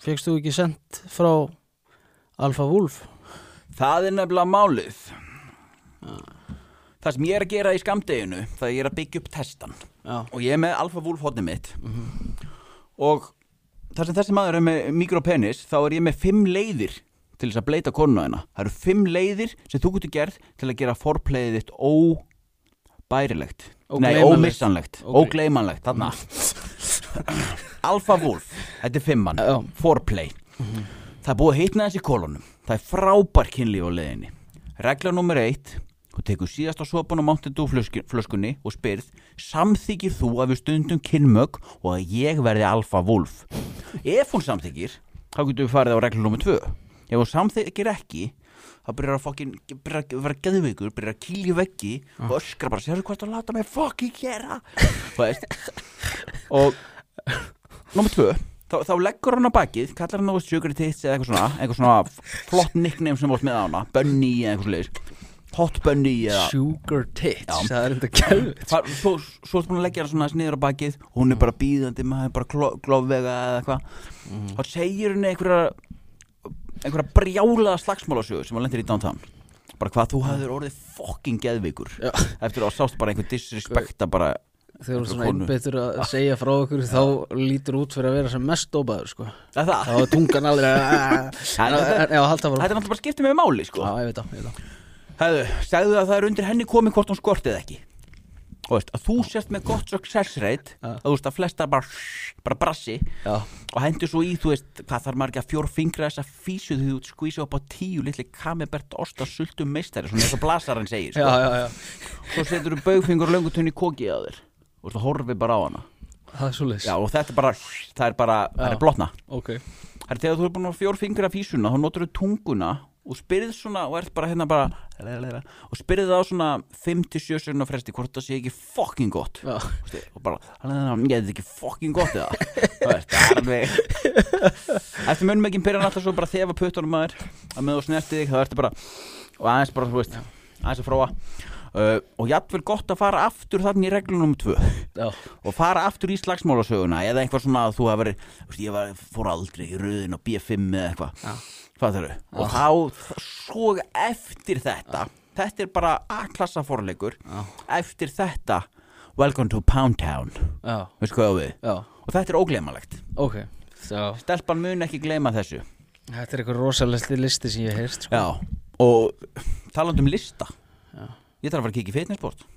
Fegst þú ekki sendt frá Alfa Wolf? Það er nefnilega málið. Það sem ég er að gera í skamdeginu Það er ég er að byggja upp testan. Já, Og ég er með Alfa Wolf hodni mitt. Og þar sem þessi maður er með mikropenis Þá er ég með fimm leiðir Til þess að bleita konuna þina Það eru fimm leiðir sem þú getur gerð Til að gera forpleiðið þitt óbærilegt. Nei, ómissanlegt. Ógleymanlegt, þarna. Alfa Wolf, þetta er fimmann. Foreplay. Það er búið að hitna þessi kolonum. Það er frábær kynlíf á leiðinni. Regla nummer eitt Þú tekur síðast á sopan Mountain Dew flösku- flöskunni og spyrð Samþykir þú að við stundum kynmög og að ég verði alfa wolf. Ef hún samþykir þá getur við farið á regla nummer tvö. Ef hún samþykir ekki þá byrjar að fokkin, byrjar að vera geðveikur byrjar að kýlja í veggi og öskra bara sérðu hvað það láta mig fokkin gera? Þú og nummer tvö þá, þá leggur hann á bakið, kallar hann á sugar tits eða eitthvað svona, eitthvað svona flott nickname sem vart með á hana, Bunny eða eitthvað sliðis Hot Bunny eða Sugar Tits, það er enda kjálfitt Far, svo, svo ertu búin að leggja hann svona aðeins niður á bakið hún er bara bíðandi, maður er bara kló, klófvega eða eitthvað. Þá segir henni einhverja einhverja brjálaða slagsmálasögur sem hann lendir í downtown. Bara hvað þú hafðir orðið fucking geðveikur Já. eftir að sást bara einhver disrespekta bara Þegar þú Einhverja svona konu. einbyttur að segja frá okkur þá lítur út fyrir að vera sem mest dópaður sko. Er það, þá er tungan alveg En þetta- Já, er náttúrulega bara skiptið með máli sko Já, ég veit það, það Hefðu, segðu að það er undir henni komið hvort hún skortið ekki og veist, að þú sést með gott success rate Já. að þú veist að flesta bara, bara brassi Já, og hendur svo í, þú veist, hvað þarf margir að fjór fingra þessa físu því þú skvísa upp á tíu litli kamibert osta sultum meistari, svona eins og blasarinn segir já, sko. já, já. svo setur þú baugfingur og löngutunni í kokið á þér og þú horfið bara á hana. Það er svo já, og þetta er bara, það er bara, það Já. er blotna. Ok. Það er þegar þú er búin að fjór fingra físuna þá notur þú tunguna og spyrð svona og ert bara hérna bara og spyrð það á svona 5-7 sunna fresti hvort það sé ekki fucking gott. Já, og bara, ég þetta ekki fucking gott eða? Það það er alveg eftir munnmekkin byrjar alltaf svo bara að þefa puttunum maður? Að með þú snerti þig, það ertu bara og aðeins bara, þú veist, aðeins að fróa uh, og jafnvel gott að fara aftur þannig í reglunum tvö. Já, og fara aftur í slagsmálasöguna eða eitthvað svona að þú hafa verið veist, ég var, fór aldrei í röðin á B5 eða eitthvað, Já. og þá, svo eftir þetta þetta er bara A-klassa forleikur Já. eftir þetta Welcome to Pound Town. Já, já. Og þetta er ógleymalegt Ok Já, stelpan mun ekki gleyma þessu. Þetta er eitthvað rosalegsti listi sem ég heyrst sko. já, og talandi um lista. Já. Ég þarf að fara að kíkja í fitnessport